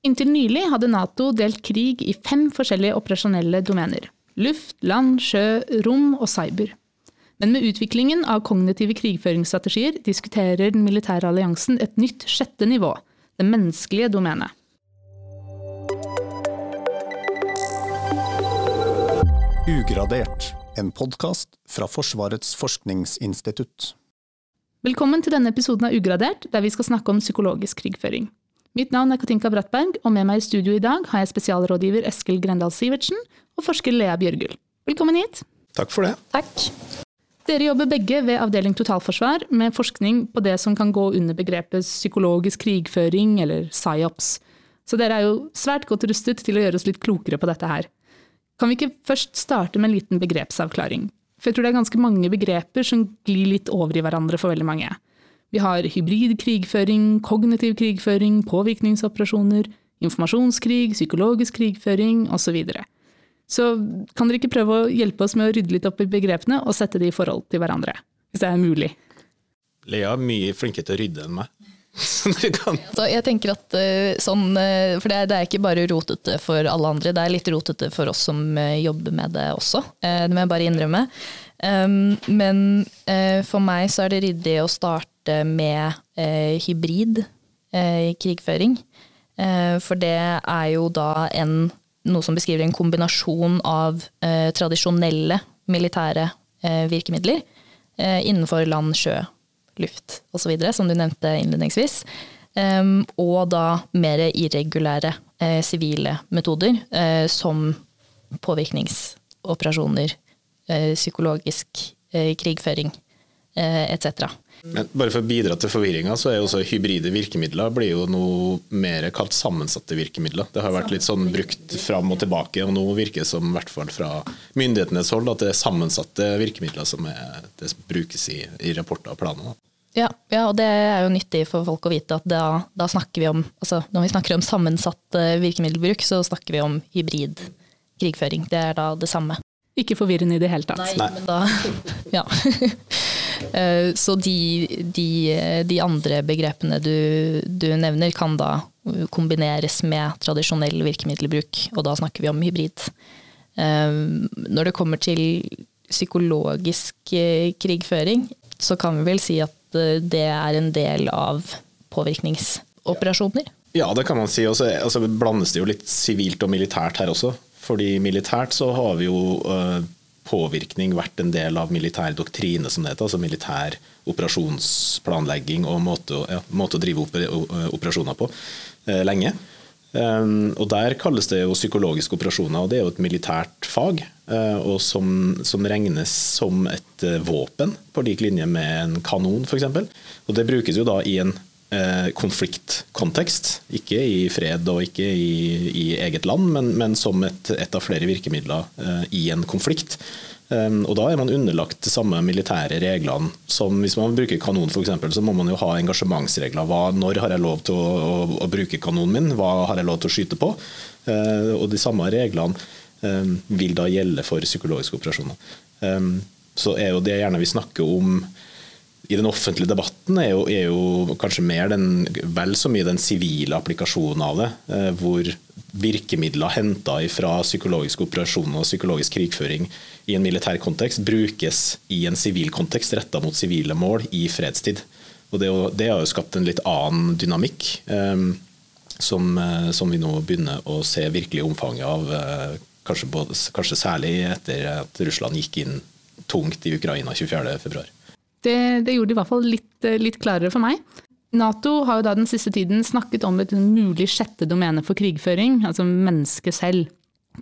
Inntil nylig hadde Nato delt krig i fem forskjellige operasjonelle domener. Luft, land, sjø, rom og cyber. Men med utviklingen av kognitive krigføringsstrategier diskuterer den militære alliansen et nytt sjette nivå, det menneskelige domenet. Ugradert, en podkast fra Forsvarets forskningsinstitutt. Velkommen til denne episoden av Ugradert, der vi skal snakke om psykologisk krigføring. Mitt navn er Katinka Brattberg, og med meg i studio i dag har jeg spesialrådgiver Eskil Grendal Sivertsen og forsker Lea Bjørgul. Velkommen hit. Takk for det. Takk. Dere jobber begge ved Avdeling totalforsvar med forskning på det som kan gå under begrepet psykologisk krigføring, eller psyops. Så dere er jo svært godt rustet til å gjøre oss litt klokere på dette her. Kan vi ikke først starte med en liten begrepsavklaring? For jeg tror det er ganske mange begreper som glir litt over i hverandre for veldig mange. Vi har hybrid krigføring, kognitiv krigføring, påvirkningsoperasjoner, informasjonskrig, psykologisk krigføring osv. Så, videre. så kan dere ikke prøve å hjelpe oss med å rydde litt opp i begrepene og sette de i forhold til hverandre? Hvis det er mulig. Lea er mye flinkere til å rydde enn meg. Så du kan Så jeg tenker at eh, sånn, eh, For det er, ikke bare rotete for alle andre, det er litt rotete for oss som eh, jobber med det også. Eh, Det må jeg bare innrømme. Um, Men eh, for meg så er det ryddig å starte med eh, hybrid eh, krigføring. Eh, For det er jo da en, noe som beskriver en kombinasjon av tradisjonelle militære virkemidler innenfor land, sjø, luft osv., som du nevnte innledningsvis. Og da mer irregulære sivile metoder, som påvirkningsoperasjoner, psykologisk krigføring etc. Men bare for å bidra til forvirringa, så er jo også hybride virkemidler blir jo noe mer kalt sammensatte virkemidler. Det har vært litt sånn brukt fram og tilbake, og nå virker det som i hvert fall fra myndighetenes hold at det er sammensatte virkemidler som er, det som brukes i, i rapporter og planer. Ja, ja, og det er jo nyttig for folk å vite at da, da snakker vi om altså Når vi snakker om sammensatt eh, virkemiddelbruk, så snakker vi om hybrid krigføring. Det er da det samme. Ikke forvirrende i det hele tatt. Nei. men da Ja. Eh, Så de, de, de andre begrepene du, du nevner, kan da kombineres med tradisjonell virkemiddelbruk, og da snakker vi om hybrid. Eh, Når det kommer til psykologisk eh, krigføring, så kan vi vel si at det er en del av påvirkningsoperasjoner. Ja, det kan man si. Og så altså, blandes det jo litt sivilt og militært her også. Fordi militært så har vi jo eh, påvirkning vært en del av militær doktrine, som det heter. Altså militær operasjonsplanlegging og måte, ja, måte å drive oper, operasjoner på eh, lenge. Um, og Der kalles det jo psykologiske operasjoner, og det er jo et militært fag. Uh, og som, som regnes som et uh, våpen, på lik linje med en kanon f.eks. Og det brukes jo da i en eh, konfliktkontekst, ikke i fred og ikke i, i eget land, men, men som et, et av flere virkemidler eh, i en konflikt. Um, og Da er man underlagt de samme militære reglene som hvis man bruker kanon f.eks. Så må man jo ha engasjementsregler. Hva, når har jeg lov til å, å, å bruke kanonen min? Hva har jeg lov til å skyte på? Uh, og De samme reglene um, vil da gjelde for psykologiske operasjoner. Um, så er jo det gjerne vi snakker om i den offentlige debatten er jo, er jo kanskje mer den, vel så mye den sivile applikasjonen av det, eh, hvor virkemidler henta fra psykologiske operasjoner og psykologisk krigføring i en militær kontekst brukes i en sivil kontekst retta mot sivile mål i fredstid. Og det, det har jo skapt en litt annen dynamikk, eh, som, eh, som vi nå begynner å se virkelig omfanget av, kanskje, både, kanskje særlig etter at Russland gikk inn tungt i Ukraina 24.2. Det, det gjorde det i hvert fall litt, eh, litt klarere for meg. Nato har jo da den siste tiden snakket om et mulig sjette domene for krigføring, altså mennesket selv.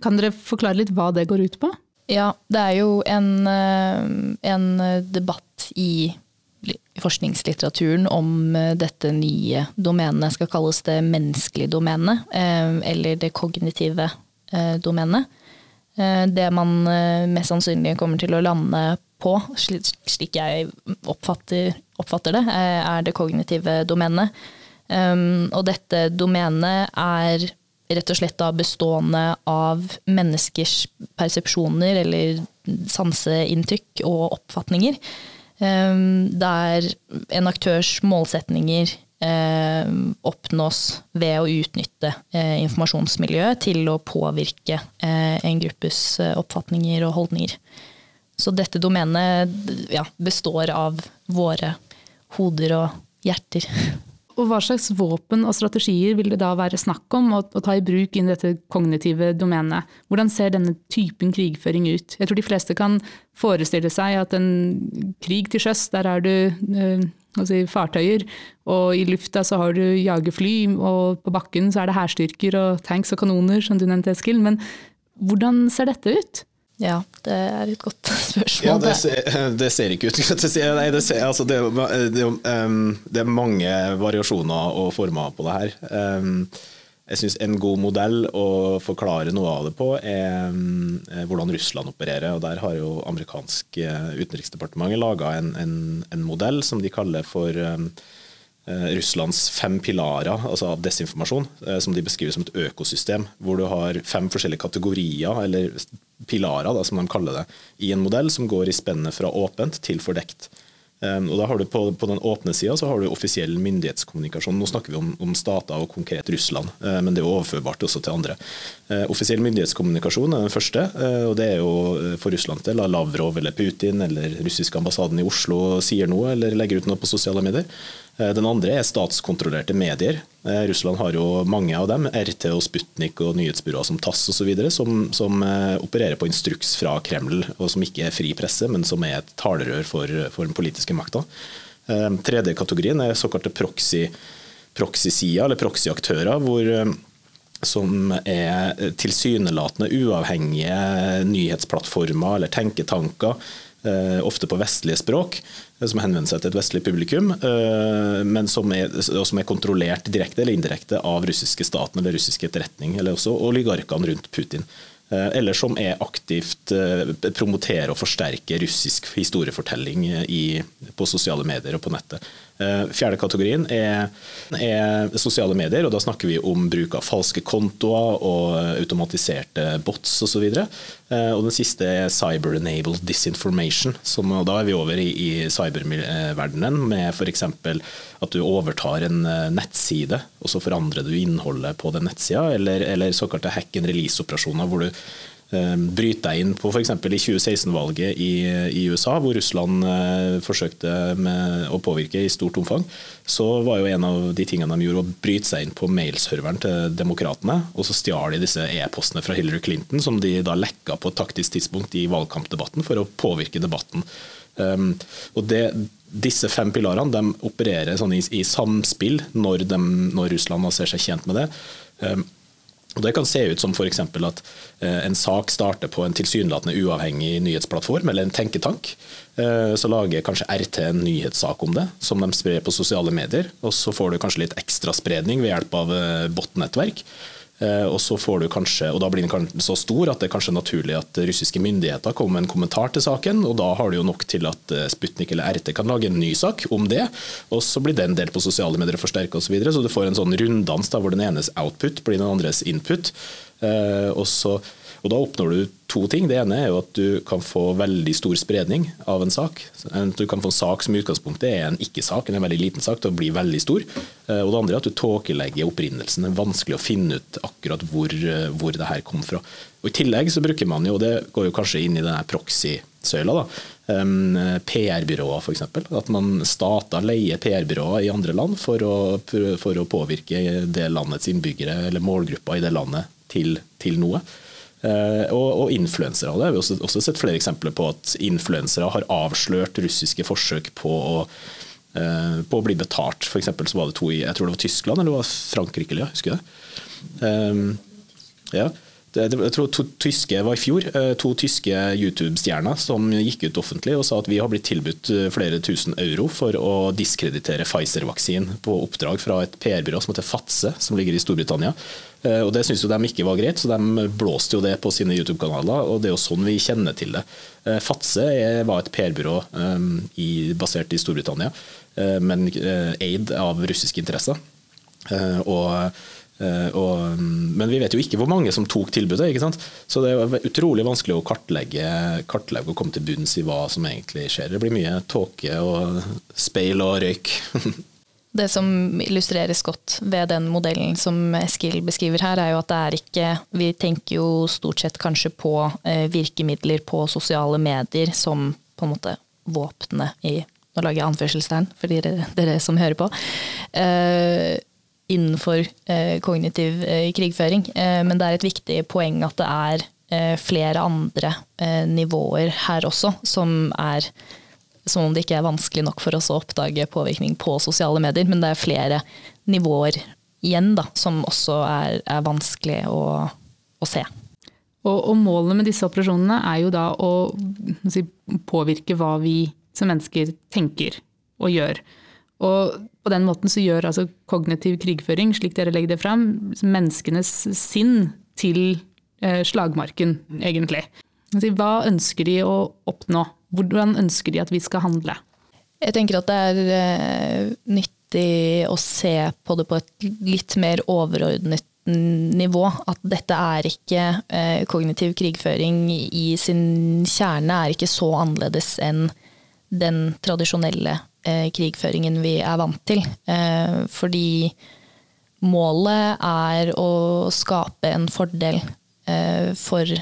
Kan dere forklare litt hva det går ut på? Ja, det er jo en, eh, en debatt i forskningslitteraturen om eh, dette nye domenet skal kalles det menneskelige domenet, eller det kognitive domenet. Det man mest sannsynlig kommer til å lande på, slik jeg oppfatter, oppfatter det, eh, er det kognitive domenet. Um, og dette domenet er rett og slett da bestående av menneskers persepsjoner eller sanseinntrykk og oppfatninger. Um, der en aktørs målsetninger eh, oppnås ved å utnytte uh, informasjonsmiljøet til å påvirke uh, en gruppes uh, oppfatninger og holdninger. Så dette domenet ja, består av våre hoder og hjerter. Og hva slags våpen og strategier vil det da være snakk om å, å ta i bruk inn dette kognitive domenet? Hvordan ser denne typen krigføring ut? Jeg tror de fleste kan forestille seg at en krig til sjøs, der er du øh, si, fartøyer, og i lufta så har du jagerfly, og på bakken så er det hærstyrker og tanks og kanoner, som du nevnte, Eskil. Men hvordan ser dette ut? Ja, det er et godt spørsmål. Ja, det ser, det ser ikke ut Nei, det, ser, altså det, det, um, det, er mange variasjoner og former på det her. Um, jeg syns en god modell å forklare noe av det på, er um, hvordan Russland opererer. og Der har jo amerikansk utenriksdepartementet utenriksdepartement laga en, en, en, modell som de kaller for Eh, Russlands fem pilarer altså av desinformasjon, eh, som de beskriver som et økosystem, hvor du har fem forskjellige kategorier, eller pilarer, da, som de kaller det, i en modell som går i spennet fra åpent til fordekt. Um, og da har du På, på den åpne sida har du offisiell myndighetskommunikasjon. Nå snakker vi om, om stater og konkret Russland, uh, men det er jo overførbart også til andre. Offisiell myndighetskommunikasjon er den første. Og Det er jo for Russlands del Lavrov eller Putin eller russiske ambassaden i Oslo sier noe eller legger ut noe på sosiale medier. Eh, den andre er statskontrollerte medier. Eh, Russland har jo mange av dem. RT og Sputnik og nyhetsbyråer som TASS osv. Som, som eh, opererer på instruks fra Kreml, og som ikke er fri presse, men som er et talerør for, for den politiske makta. Tredje kategorien er såkalte proxy, proxy-sider, eller proxy-aktører, som er tilsynelatende uavhengige nyhetsplattformer eller tenketanker ofte på vestlige språk, eh, som henvender seg til et vestlig publikum, eh, men som er, som er kontrollert direkte eller indirekte av russiske staten eller russisk etterretning, eller også oligarkene rundt Putin. Eller som er aktivt promoterer og forsterker russisk historiefortelling i, på sosiale medier og på nettet. Eh, fjerde kategorien er, er, sosiale medier, og da snakker vi om bruk av falske kontoer og automatiserte bots osv. Og, så eh, og den siste er cyber-enabled disinformation, som, da er vi over i, i cyberverdenen med f.eks. at du overtar en eh, nettside, og så forandrer du innholdet på den nettsida, eller, eller såkalte hack and release-operasjoner hvor du bryte deg inn på f.eks. i 2016-valget i, i, USA, hvor Russland eh, forsøkte å påvirke i stort omfang, så var jo en av de tingene de gjorde å bryte seg inn på mailserveren til demokratene. Og så stjal de disse e-postene fra Hillary Clinton, som de da lekka på et taktisk tidspunkt i valgkampdebatten for å påvirke debatten. Um, og det, disse fem pilarene de opererer sånn i, i samspill når, de, når, Russland ser seg tjent med det. Um, og Det kan se ut som f.eks. at eh, en sak starter på en tilsynelatende uavhengig nyhetsplattform eller en tenketank. Eh, så lager kanskje RT en nyhetssak om det, som de sprer på sosiale medier. Og så får du kanskje litt ekstra spredning ved hjelp av eh, bot-nettverk. Eh, og så får du kanskje, og Da blir den så stor at det er kanskje naturlig at russiske myndigheter kommer med en kommentar til saken. og Da har du jo nok til at eh, Sputnik eller RT kan lage en ny sak om det. og Så blir den delt på sosiale medier og forsterka osv. Så, så du får en sånn runddans hvor den enes output blir den andres input. Eh, og så og Da oppnår du to ting. Det ene er jo at du kan få veldig stor spredning av en sak. Du kan få en sak som i utgangspunktet er en ikke-sak, en veldig liten sak, til å bli veldig stor. Eh, og det andre er at du tåkelegger opprinnelsen. Det er vanskelig å finne ut akkurat hvor, eh, hvor det her kom fra. Og I tillegg så bruker man jo, og det går jo kanskje inn i denne proxy-søyla, da, PR-byråer f.eks. At man stater leier PR-byråer i andre land for å, for å, påvirke det landets innbyggere eller målgrupper i det landet til, til noe. Eh, og, og influensere. Det har vi også, også, sett flere eksempler på at influensere har avslørt russiske forsøk på å, eh, på å bli betalt. For så var det to i jeg tror det var Tyskland eller det var Frankrike, ja, husker jeg. Um, ja. Jeg tror to, tyske var i fjor eh, to tyske YouTube-stjerner som gikk ut offentlig og sa at vi har blitt tilbudt eh, flere tusen euro for å diskreditere Pfizer-vaksinen på oppdrag fra et PR-byrå som heter Fatse, som ligger i Storbritannia. Eh, og Det syntes de ikke var greit, så de blåste jo det på sine YouTube-kanaler. og Det er jo sånn vi kjenner til det. Fatse var et PR-byrå basert i Storbritannia, men eid av russiske interesser. Og Eh, og, men vi vet jo ikke hvor mange som tok tilbudet. ikke sant? Så det er utrolig vanskelig å kartlegge, kartlegge og komme til bunns i hva som egentlig skjer. Det blir mye tåke og speil og røyk. Det som illustreres godt ved den modellen som Eskil beskriver her, er jo at det er ikke Vi tenker jo stort sett kanskje på eh, virkemidler på sosiale medier som på en måte våpenet i Nå lager jeg anførselstegn for dere, dere som hører på. Eh, innenfor eh, kognitiv eh, krigføring. Eh, men det er et viktig poeng at det er flere andre nivåer her også, som er som om det ikke er vanskelig nok for oss å oppdage påvirkning på sosiale medier, men det er flere nivåer igjen da, som også er, er vanskelig å, å se. Og, og, målet med disse operasjonene er jo da å si, påvirke hva vi som mennesker tenker og gjør. Og på den måten så gjør altså kognitiv krigføring, slik dere legger det fram, menneskenes sinn til eh, slagmarken, egentlig. Hva ønsker de å oppnå? Hvordan ønsker de at vi skal handle? Jeg tenker at det er eh, nyttig å se på det på et litt mer overordnet nivå. At dette er ikke eh, kognitiv krigføring i sin kjerne er ikke så annerledes enn den tradisjonelle krigføringen vi er vant til. fordi målet er å skape en fordel for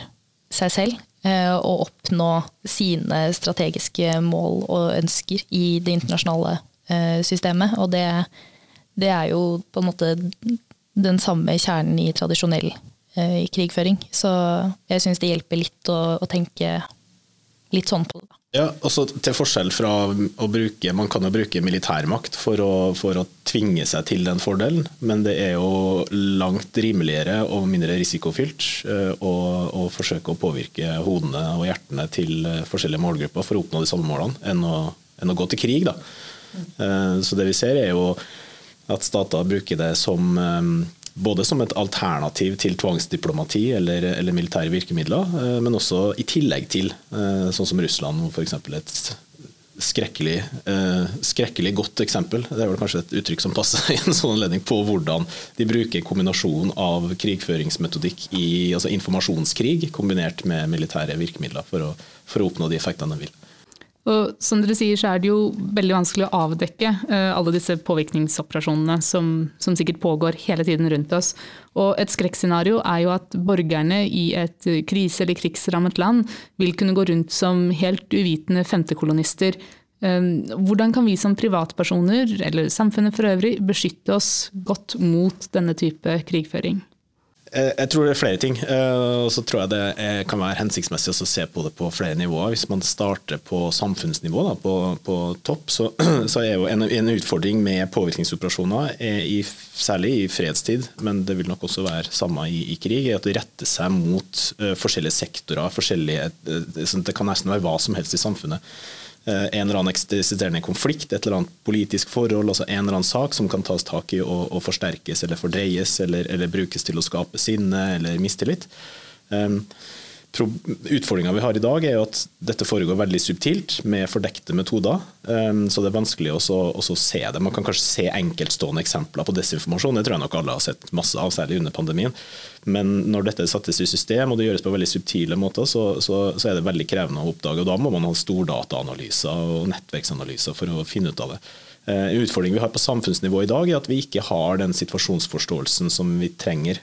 seg selv Eh, å oppnå sine strategiske mål og ønsker i det internasjonale eh, systemet. Og det, det er jo på en måte den samme kjernen i tradisjonell eh, krigføring. Så jeg syns det hjelper litt å, å tenke litt sånn på det. Ja, også til forskjell fra å bruke Man kan jo bruke militærmakt for å, for å tvinge seg til den fordelen, men det er jo langt rimeligere og mindre risikofylt eh, å, å forsøke å påvirke hodene og hjertene til forskjellige målgrupper for å oppnå de samme målene, enn å, enn å gå til krig. Da. Eh, så det vi ser er jo at stater bruker det som eh, både som et alternativ til tvangsdiplomati eller, eller militære virkemidler, eh, men også i tillegg til, eh, sånn som Russland, f.eks. et skrekkelig, eh, skrekkelig godt eksempel. Det er vel kanskje et uttrykk som passer i en sånn anledning på hvordan de bruker kombinasjon av krigføringsmetodikk i altså informasjonskrig kombinert med militære virkemidler for å, for å oppnå de effektene de vil. Og som dere sier, så er det jo veldig vanskelig å avdekke uh, alle disse påvirkningsoperasjonene som, som, sikkert pågår hele tiden rundt oss. Og et skrekkscenario er jo at borgerne i et krise- eller krigsrammet land vil kunne gå rundt som helt uvitende femtekolonister. Uh, hvordan kan vi som privatpersoner, eller samfunnet for øvrig, beskytte oss godt mot denne type krigføring? Eh, jeg tror det er flere ting. Eh, og så tror jeg det kan være hensiktsmessig å se på det på flere nivåer. Hvis man starter på samfunnsnivå, da, på, på, topp, så, så, er jo en, en utfordring med påvirkningsoperasjoner, i, særlig i fredstid, men det vil nok også være samme i, i krig, er at det retter seg mot uh, forskjellige sektorer. Forskjellige, uh, det kan nesten være hva som helst i samfunnet. Eh, en eller annen eksisterende konflikt, et eller annet politisk forhold, altså en eller annen sak som kan tas tak i og, og forsterkes eller fordreies eller, eller, brukes til å skape sinne eller mistillit. Um, Utfordringa vi har i dag, er jo at dette foregår veldig subtilt med fordekte metoder. Um, så det er vanskelig å se det. Man kan kanskje se enkeltstående eksempler på desinformasjon. Det tror jeg nok alle har sett masse av, særlig under pandemien. Men når dette settes i system, og det gjøres på veldig subtile måter, så, så, så er det veldig krevende å oppdage. og Da må man ha stordataanalyser og nettverksanalyser for å finne ut av det. En uh, utfordring vi har på samfunnsnivå i dag, er at vi ikke har den situasjonsforståelsen som vi trenger.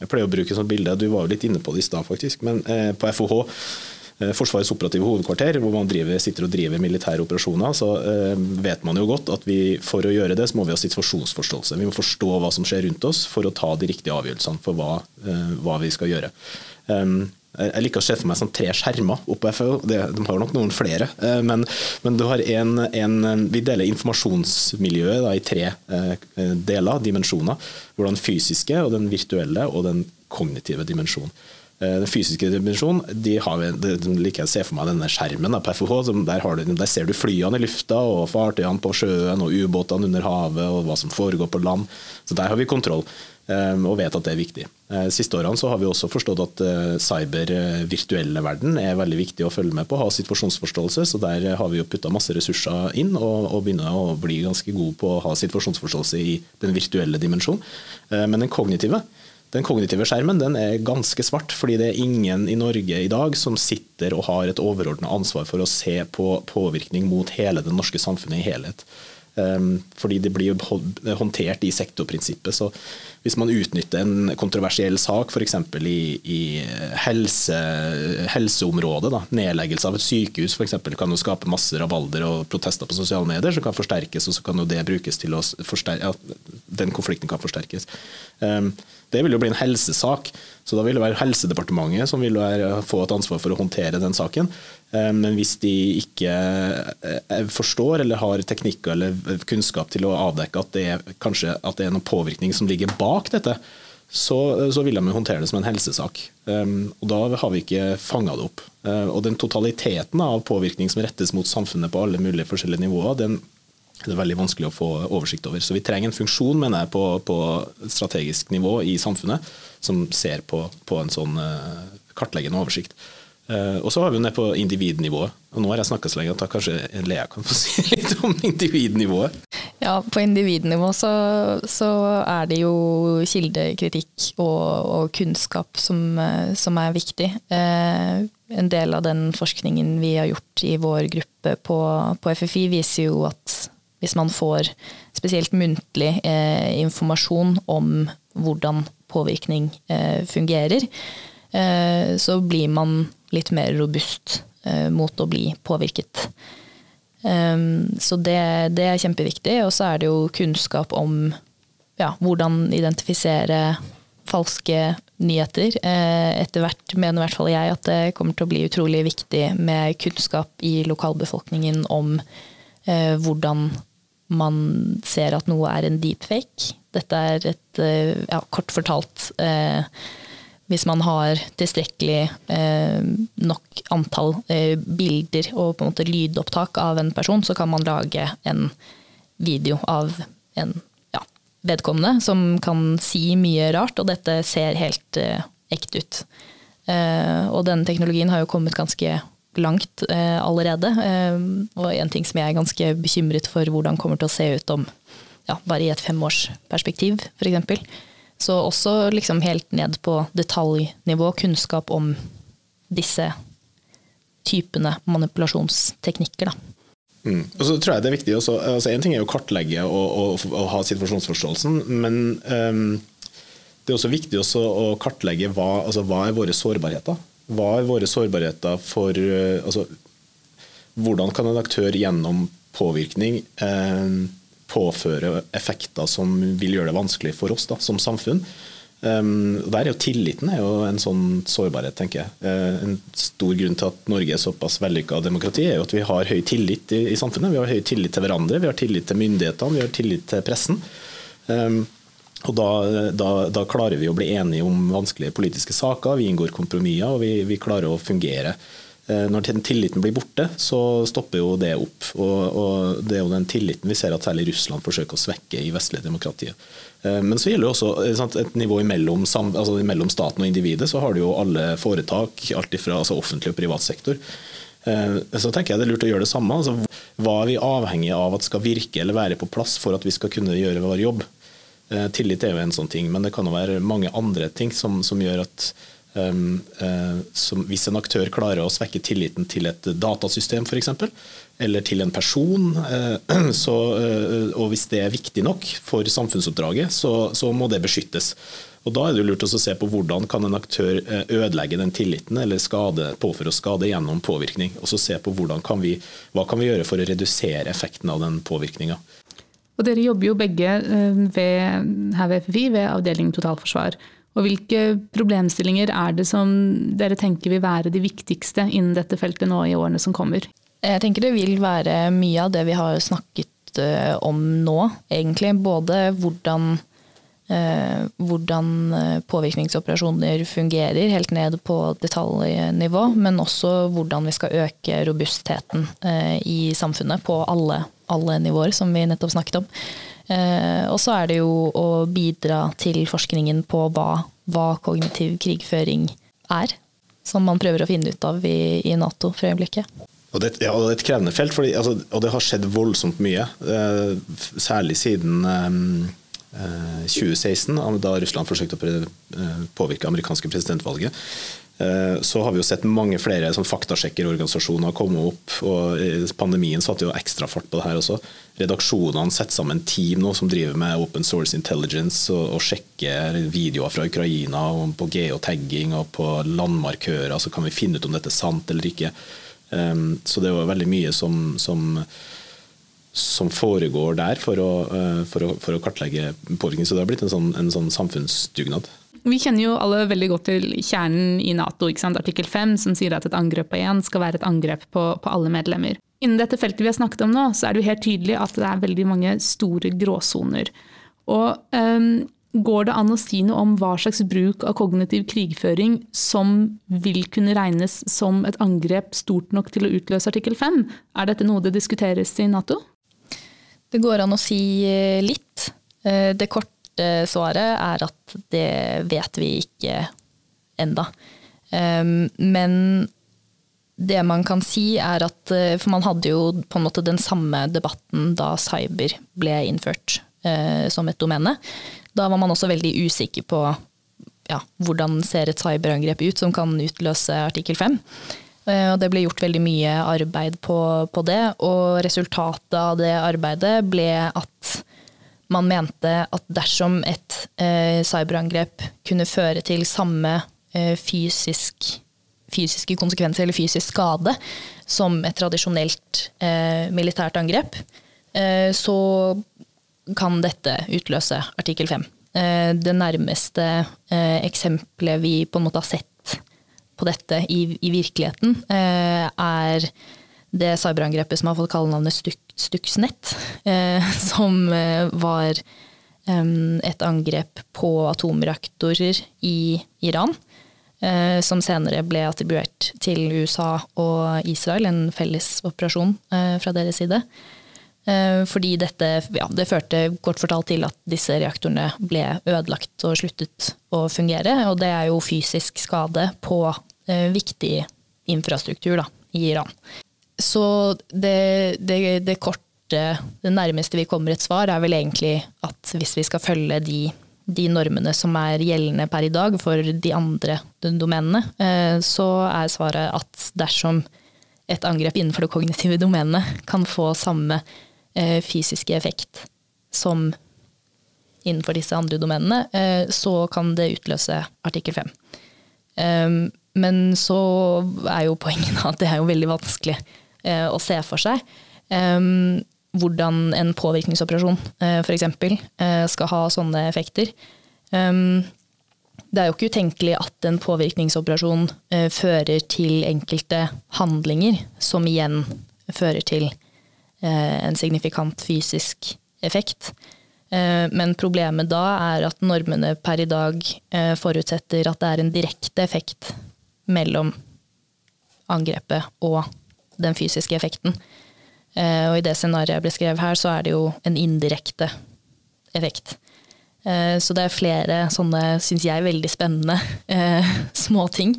Jeg pleier å bruke sånt bilde, du var jo litt inne på det i stad faktisk, men eh, på FOH eh, Forsvarets operative hovedkvarter, hvor man driver, sitter og driver militære operasjoner, så eh, vet man jo godt at vi, for å gjøre det, så må vi ha situasjonsforståelse. Vi må forstå hva som skjer rundt oss for å ta de riktige avgjørelsene for hva, hva vi skal gjøre. Um, jeg liker å se for meg sånn tre skjermer oppe FAO. De har nok noen flere. Eh, men, men du har en, en, Vi deler informasjonsmiljøet da, i tre eh, deler, dimensjoner. Hvor den fysiske, og den virtuelle og den kognitive dimensjonen. Eh, den fysiske dimensjonen de har, de, de liker jeg å se for meg denne skjermen på FOH. Der, der, ser du flyene i lufta, og fartøyene på sjøen, og ubåtene under havet, og hva som foregår på land. Så Der har vi kontroll. Ehm, og vet at det er viktig. Eh, siste årene så har vi også forstått at eh, cyber eh, verden er veldig viktig å følge med på, ha situasjonsforståelse. Så der har vi jo putta masse ressurser inn og, og begynner å bli ganske gode på å ha situasjonsforståelse i den virtuelle dimensjonen. Men den kognitive den kognitive skjermen den er ganske svart, fordi det er ingen i Norge i dag som sitter og har et overordna ansvar for å se på påvirkning mot hele det norske samfunnet i helhet. Fordi det blir håndtert i sektorprinsippet. Så hvis man utnytter en kontroversiell sak, f.eks. i, i helse, helseområdet, da, nedleggelse av et sykehus f.eks. kan jo skape masse rabalder og protester på sosiale medier som kan forsterkes, og så kan jo det brukes til å forsterke, ja, den konflikten kan forsterkes. Det vil jo bli en helsesak, så da vil det være Helsedepartementet som vil få et ansvar for å håndtere den saken. Eh, men hvis de ikke eh, forstår eller har teknikker eller kunnskap til å avdekke at det er, kanskje, at det er noen påvirkning som ligger bak dette, så, så, vil de håndtere det som en helsesak. Og Da har vi ikke fanga det opp. Og Den totaliteten av påvirkning som rettes mot samfunnet på alle mulige forskjellige nivåer, den er veldig vanskelig å få oversikt over. Så vi trenger en funksjon mener jeg, på, på strategisk nivå i samfunnet som ser på, på en sånn uh, kartleggende oversikt. Uh, og så har vi jo ned på individnivået. Og nå har jeg snakka så lenge at da kanskje Lea kan få si litt om individnivået? Ja, på individnivå så, så er det jo kildekritikk og, og kunnskap som, eh, som, er viktig. Uh, en del av den forskningen vi har gjort i vår gruppe på, på FFI, viser jo at hvis man får spesielt muntlig eh, informasjon om hvordan påvirkning eh, fungerer, eh, så blir man litt mer robust eh, mot å bli påvirket. Um, så det, det, er kjempeviktig. Og så er det jo kunnskap om ja, hvordan identifisere falske nyheter. Eh, etter hvert mener i hvert fall jeg at det kommer til å bli utrolig viktig med kunnskap i lokalbefolkningen om eh, hvordan man ser at noe er en deepfake. Dette er et, ja, kort fortalt eh, hvis man har tilstrekkelig eh, nok antall eh, bilder og på en måte lydopptak av en person, så kan man lage en video av en ja, vedkommende som kan si mye rart, og dette ser helt eh, ekte ut. Eh, og denne teknologien har jo kommet ganske langt eh, allerede, eh, og en ting som jeg er ganske bekymret for hvordan kommer til å se ut om ja, bare i et femårsperspektiv, f.eks. Så også liksom helt ned på detaljnivå kunnskap om disse typene manipulasjonsteknikker. Da. Mm. Og så tror jeg det er viktig også, altså En ting er å kartlegge og, og, og ha situasjonsforståelsen, men um, det er også viktig også å kartlegge hva, altså, hva er våre sårbarheter. Hva er våre sårbarheter for uh, altså, Hvordan kan en aktør gjennom påvirkning eh, påføre effekter som vil gjøre det vanskelig for oss da, som samfunn. Um, der er jo Tilliten er jo en sånn sårbarhet, tenker jeg. Uh, en stor grunn til at Norge er såpass vellykka demokrati, er jo at vi har høy tillit i, i, samfunnet. Vi har høy tillit til hverandre, vi har tillit til myndighetene, vi har tillit til pressen. Um, og da, da, da, klarer vi å bli enige om vanskelige politiske saker, vi inngår kompromisser og vi, vi klarer å fungere. Når når tilliten blir borte, så stopper jo det opp. Og, og Det er jo den tilliten vi ser at særlig Russland forsøker å svekke i vestlige demokratier. Eh, men så gjelder det også sant, et nivå imellom, altså mellom staten og individet. Så har du jo alle foretak, alt fra altså offentlig og privat sektor. Eh, så tenker jeg det er lurt å gjøre det samme. Altså, hva er vi avhengig av at skal virke eller være på plass for at vi skal kunne gjøre vår jobb? Tillit er jo en sånn ting, men det kan jo være mange andre ting som, som gjør at Um, uh, hvis en aktør klarer å svekke tilliten til et datasystem f.eks., eller til en person, uh, så, uh, og hvis det er viktig nok for samfunnsoppdraget, så, så, må det beskyttes. Og Da er det lurt å se på hvordan kan en aktør ødelegge den tilliten eller skade, påføre skade gjennom påvirkning. Og så se på kan vi, hva kan vi gjøre for å redusere effekten av den påvirkninga. Og Dere jobber jo begge ved, her ved FFI ved avdeling totalforsvar. Og hvilke problemstillinger er det som dere tenker vil være de viktigste innen dette feltet nå i årene som kommer? Jeg tenker det vil være mye av det vi har snakket eh, om nå, egentlig. Både hvordan, eh, hvordan eh, påvirkningsoperasjoner fungerer, helt ned på detaljnivå, men også hvordan vi skal øke robustheten i samfunnet på alle, alle nivåer, som vi nettopp snakket om. Eh, og så er det jo å bidra til forskningen på hva, hva kognitiv krigføring er. Som man prøver å finne ut av i, i Nato for øyeblikket. Og det, ja, det, er et krevende felt, fordi, altså, og det har skjedd voldsomt mye. Eh, særlig siden eh, 2016, da Russland forsøkte å påvirke amerikanske presidentvalget. Eh, så har vi jo sett mange flere sånn faktasjekkerorganisasjoner komme opp. og Pandemien satte jo ekstra fart på det her også. Redaksjonene setter sammen team nå som driver med open source intelligence og, og sjekker videoer fra Ukraina og på geotagging og på landmarkører. Så kan vi finne ut om dette er sant eller ikke. Så det er jo veldig mye som, som, som foregår der for å, uh, for, å, for å, kartlegge påvirkning. Så det har blitt en sånn, en sånn samfunnsdugnad. Vi kjenner jo alle veldig godt til kjernen i Nato, artikkel 5, som sier at et angrep på én skal være et angrep på, på, alle medlemmer. Innen dette feltet vi har snakket om nå, så er det jo helt tydelig at det er veldig mange store gråsoner. Og um, går det an å si noe om hva slags bruk av kognitiv krigføring som vil kunne regnes som et angrep stort nok til å utløse artikkel 5? Er dette noe det diskuteres i Nato? Det går an å si eh, litt. Eh, det korte korte svaret er at det vet vi ikke enda. Ehm, men det man kan si er at eh, For man hadde jo på en måte den samme debatten da cyber ble innført eh, som et domene. Da var man også veldig usikker på ja, hvordan ser et cyberangrep ut som kan utløse artikkel 5. Eh, og det ble gjort veldig mye arbeid på, på det, og resultatet av det arbeidet ble at man mente at dersom et eh, cyberangrep kunne føre til samme eh, fysisk, fysiske konsekvenser eller fysisk skade som et tradisjonelt eh, militært angrep, eh, så kan dette utløse artikkel 5. Eh, det nærmeste eh, eksempelet vi på en måte har sett på dette i, i virkeligheten, er det cyberangrepet som har fått kallenavnet Stuxnet, eh, som eh, var et angrep på atomreaktorer i Iran. Eh, som senere ble attribuert til USA og Israel, en felles operasjon fra deres side. Fordi dette ja, det førte kort fortalt til at disse reaktorene ble ødelagt og sluttet å fungere. Og det er jo fysisk skade på viktig infrastruktur da, i Iran. Så det, det, det, korte, det nærmeste vi kommer et svar, er vel egentlig at hvis vi skal følge de, de normene som er gjeldende per i dag for de andre domenene, eh, så er svaret at dersom et angrep innenfor det kognitive domenet kan få samme eh, fysiske effekt som innenfor disse andre domenene, eh, så kan det utløse artikkel 5. Men så er jo poenget at det er jo veldig vanskelig å se for seg. Hvordan en påvirkningsoperasjon eh, f.eks. Eh, skal ha sånne effekter. Det er jo ikke utenkelig at en påvirkningsoperasjon fører til enkelte handlinger, som igjen fører til en signifikant fysisk effekt. Men problemet da er at normene per i dag forutsetter at det er en direkte effekt mellom angrepet og den fysiske effekten. Eh, og i det scenarioet jeg beskrev her, så er det jo en indirekte effekt. Eh, så det er flere sånne, syns jeg, veldig spennende eh, småting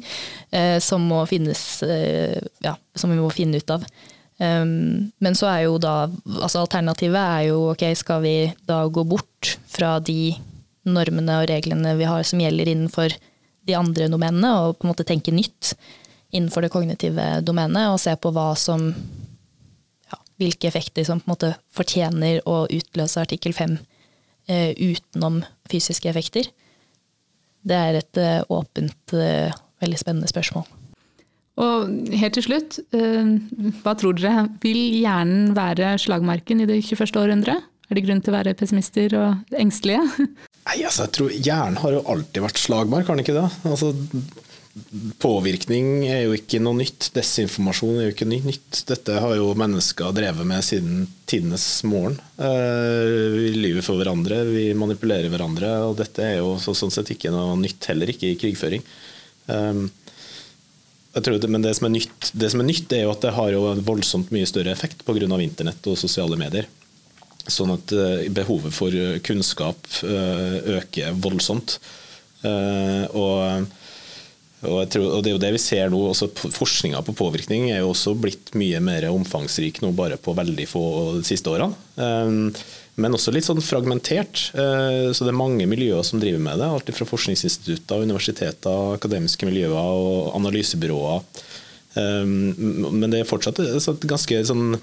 eh, som må finnes Ja, som vi må finne ut av. Um, men så er jo da Altså alternativet er jo ok, skal vi da gå bort fra de normene og reglene vi har som gjelder innenfor de andre domenene, og på en måte tenke nytt? Innenfor det kognitive domenet, og se på hva som ja, hvilke effekter som på en måte fortjener å utløse artikkel 5 eh, utenom fysiske effekter. Det er et eh, åpent, eh, veldig spennende spørsmål. Og helt til slutt, eh, hva tror dere? Vil hjernen være slagmarken i det 21. århundre? Er det grunn til å være pessimister og engstelige? Nei, altså, jeg tror Hjernen har jo alltid vært slagmark, har den ikke det? Altså, Påvirkning er jo ikke noe nytt. Desinformasjon er jo ikke noe nytt. Dette har jo mennesker drevet med siden tidenes morgen. Eh, vi lyver for hverandre, vi manipulerer hverandre, og dette er jo sånn sett ikke noe nytt, heller ikke i krigføring. Eh, det, men det som, er nytt, det som, er nytt, er jo at det har jo en voldsomt mye større effekt pga. internett og sosiale medier. Sånn at eh, behovet for kunnskap øker voldsomt. Og og, tror, og, Det er jo det vi ser nå. også Forskninga på påvirkning er jo også blitt mye mer omfangsrik nå bare på veldig få de siste årene. Um, men også litt sånn fragmentert. Så det er mange miljøer som driver med det. Alt fra forskningsinstitutter, universiteter, akademiske miljøer og analysebyråer. Men det er fortsatt ganske sånn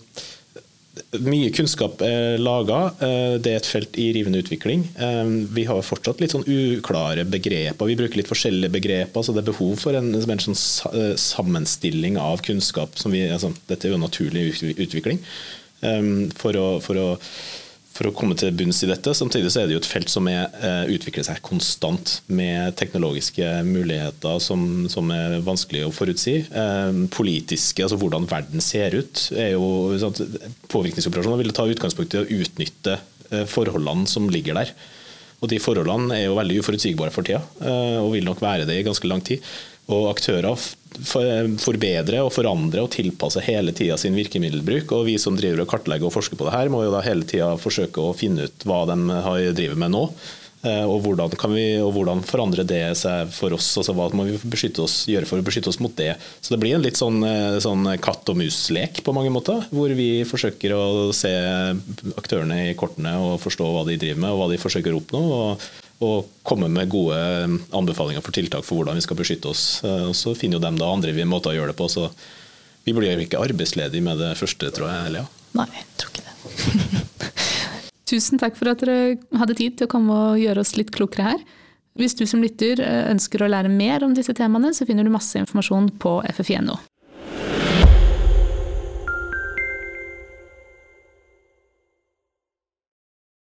mye kunnskap er laga. Eh, det er et felt i rivende utvikling. Eh, vi har fortsatt litt sånn uklare begreper. Vi bruker litt forskjellige begreper. så Det er behov for en, en sånn eh, sammenstilling av kunnskap. Vi, altså, dette er jo naturlig utvikling. For å, for å for å komme til bunns i dette. Samtidig så er det jo et felt som er, uh, utvikler seg konstant, med teknologiske muligheter som, som er vanskelig å forutsi. Uh, politiske, altså hvordan verden ser ut, er jo sånn, Påvirkningsoperasjoner vil ta utgangspunkt i å utnytte uh, forholdene som ligger der. Og De forholdene er jo veldig uforutsigbare for tida, og vil nok være det i ganske lang tid. Og aktører forbedre og forandre og tilpasse hele tida sin virkemiddelbruk. Og vi som driver og kartlegger og forsker på det her, må jo da hele tida forsøke å finne ut hva de driver med nå. Eh, og hvordan, kan vi, og hvordan forandrer det seg for oss? altså Hva må vi oss, gjøre for å beskytte oss mot det? Så Det blir en litt sånn, eh, sånn katt og mus-lek på mange måter. Hvor vi forsøker å se aktørene i kortene og forstå hva de driver med og hva de forsøker å oppnå. og og komme med gode anbefalinger for tiltak for hvordan vi skal beskytte oss. Eh, og Så finner jo dem da andre måter å gjøre det på. så Vi blir jo ikke arbeidsledige med det første, tror jeg. Eller, ja. Nei, jeg tror ikke det. Tusen takk for at dere hadde tid til å komme og gjøre oss litt klokere her. Hvis du som lytter eh, ønsker å lære mer om disse temaene, så finner du masse informasjon på ffi.no.